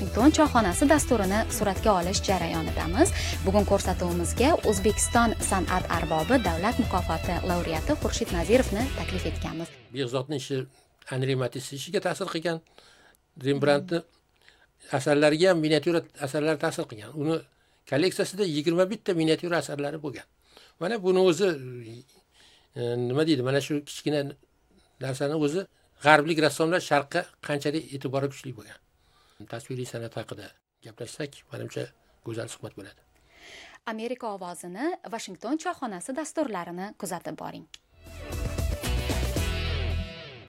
vashington choyxonasi dasturini suratga olish jarayonidamiz. Bugun ko'rsatuvimizga o'zbekiston san'at arbobi davlat mukofoti laureati xurshid nazirovni taklif etganmiz. Behzodni ishi anri matis ishiga ta'sir qilgan rembrandtni asarlariga ham miniatyura asarlari ta'sir qilgan. Uni kolleksiyasida yigirma bitta miniatyura asarlari bo'lgan. Mana buni o'zi e, nima deydi mana shu kichkina narsani o'zi g'arblik rassomlar sharqqa qanchalik e'tibori kuchli bo'lgan. Tasviriy san'at haqida gaplashsak manimcha go'zal suhbat bo'ladi. Amerika ovozini vashington choyxonasi dasturlarini kuzatib boring.